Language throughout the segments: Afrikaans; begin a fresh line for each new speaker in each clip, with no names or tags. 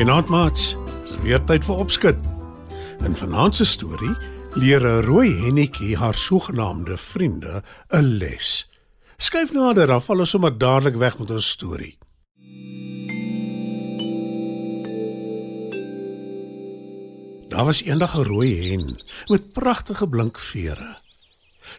Goeienaand maats. Dis weer tyd vir opskud. In vanaand se storie leer 'n rooi hennetjie haar sogenaamde vriende 'n les. Skuif nader, dan val ons sommer dadelik weg met ons storie. Daar was eendag 'n rooi hen met pragtige blink vere.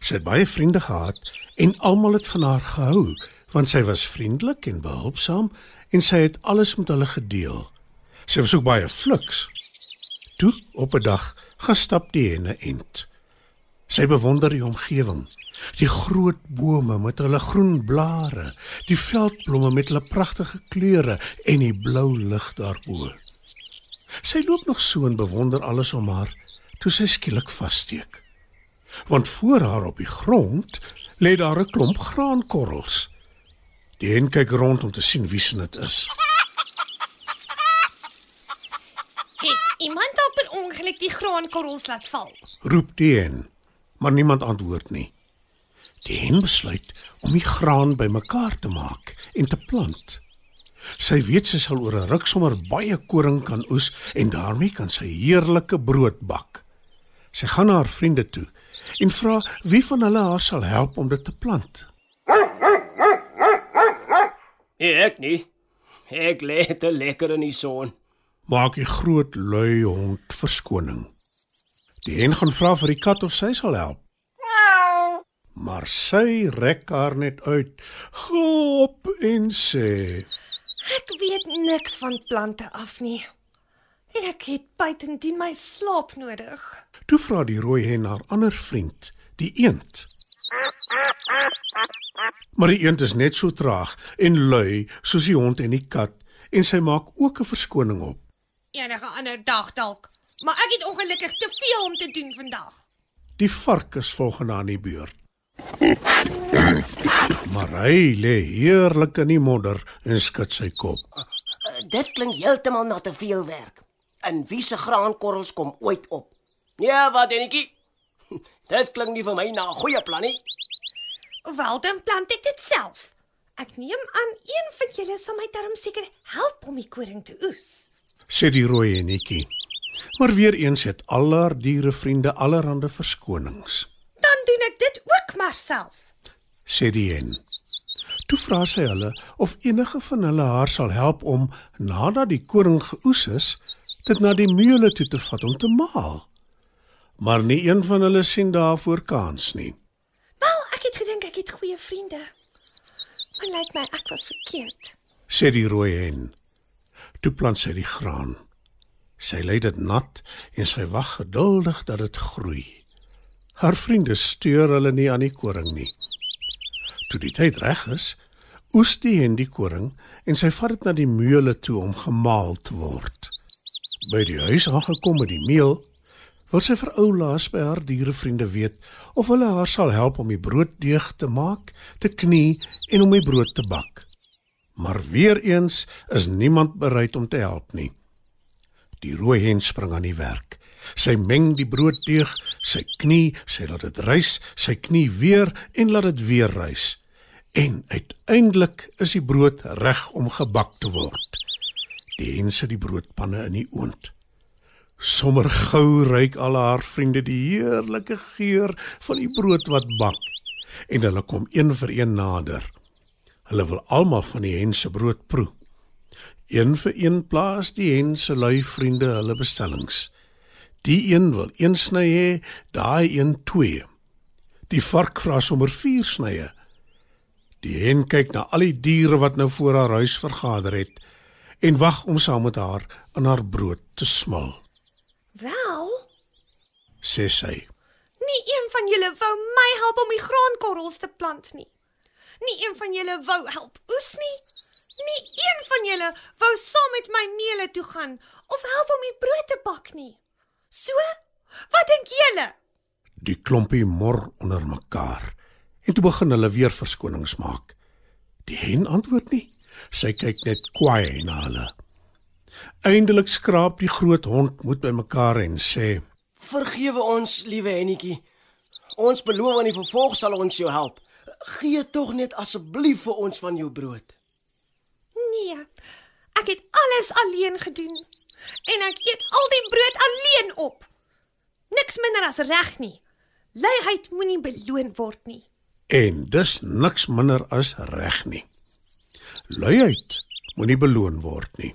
Sy het baie vriende gehad en almal het van haar gehou want sy was vriendelik en behulpsaam en sy het alles met hulle gedeel. Sy was ook baie fliks. Toe op 'n dag gaan stap die henne ent. Sy bewonder die omgewing, die groot bome met hulle groen blare, die veldblomme met hulle pragtige kleure en die blou lug daarbo. Sy loop nog so en bewonder alles om haar, toe sy skielik vassteek. Want voor haar op die grond lê daar 'n klomp graankorrels. Die hen kyk rond om te sien wie se dit is.
Het iemand op per ongeluk die graankorrels laat val?
roep die hen, maar niemand antwoord nie. Die hen besluit om die graan bymekaar te maak en te plant. Sy weet sy sal oor 'n ruk sommer baie koring kan oes en daarmee kan sy heerlike brood bak. Sy gaan na haar vriende toe en vra wie van hulle haar sal help om dit te plant.
Ek nie. Ek lê te lekker in die son.
Maak die groot lui hond verskoning. Die hen gaan vra vir die kat of sy sal help. Maar sy rek haar net uit, gop en sê:
Ek weet niks van plante af nie. En ek het buitendien my slaap nodig.
Toe vra die rooi hen haar ander vriend, die eend. Maar die eend is net so traag en lui soos die hond en die kat en sy maak ook 'n verskoning op.
Enige ander dag dalk, maar ek het ongelukkig te veel om te doen vandag.
Die vark is volgende aan die beurt. Maar hy lê heerlik in die modder en skud sy kop.
Dit klink heeltemal na te veel werk. En wie se graankorrels kom ooit op?
Ja, wat enetjie? Dit klink nie vir my na 'n goeie plan nie.
Wel dan plant ek dit self. Ek neem aan een van julle sal my darm seker help om die koring te oes.
Sê die rooi hennetjie. Maar weer eens het al haar dierevriende allerhande verskonings,
Dan doen ek dit ook maar self.
sê die hen. Toe vra sy hulle of enige van hulle haar sal help om nadat die koring geoes is, dit na die meule toe te vat om te maal. Maar nie een van hulle sien daarvoor kans nie.
Wel, ek het gedink ek het goeie vriende. Maar lyk my ek was verkeerd.
sê die rooi hen. Toe plant sy die graan. Sy lê dit nat en sy wag geduldig dat dit groei. Haar vriende steur hulle nie aan die koring nie. Toe die tyd reg is, oes die hen die koring en sy vat dit na die meule toe om gemaal te word. By die huis aangekom met die meel, wil sy vir oulaas by haar dierevriende weet of hulle haar sal help om die brooddeeg te maak, te knie en om die brood te bak. Maar weer eens is niemand bereid om te help nie. Die rooi hen spring aan die werk. Sy meng die brooddeeg, sy knie, sy laat dit rys, sy knie weer en laat dit weer rys. En uiteindelik is die brood reg om gebak te word. Die hen sit die broodpanne in die oond. Sommer gou ruik al haar vriende die heerlike geur van die brood wat bak en hulle kom een vir een nader. Hulle wil almal van die hen se brood proe. Een vir een plaas die hen se lui vriende hulle bestellings. Die een wil een sny hê, daai een twee. Die vark vra sommer vier snye. Die hen kyk na al die diere wat nou voor haar huis vergader het en wag om saam met haar aan haar brood te smil,
Wel,
sê sy.
Nie een van julle wou my help om die graankorrels te plant nie. Nie een van julle wou help oes nie. Nie een van julle wou saam met my meele toe gaan of help om die brood te bak nie. So, wat dink julle?
Die klompie mor onder mekaar en toe begin hulle weer verskonings maak. Die hen antwoord nie. Sy kyk net kwaai na hulle. Eindelik skraap die groot hond moed bymekaar en sê:
Vergewe ons, liewe Hennetjie. Ons beloof aan die vervolg sal ons jou help. Gee tog net asseblief vir ons van jou brood.
Nee. Ek het alles alleen gedoen en ek eet al die brood alleen op. Niks minder as reg nie. Luiheid moenie beloon word nie.
En dis niks minder as reg nie. Luiheid moenie beloon word nie.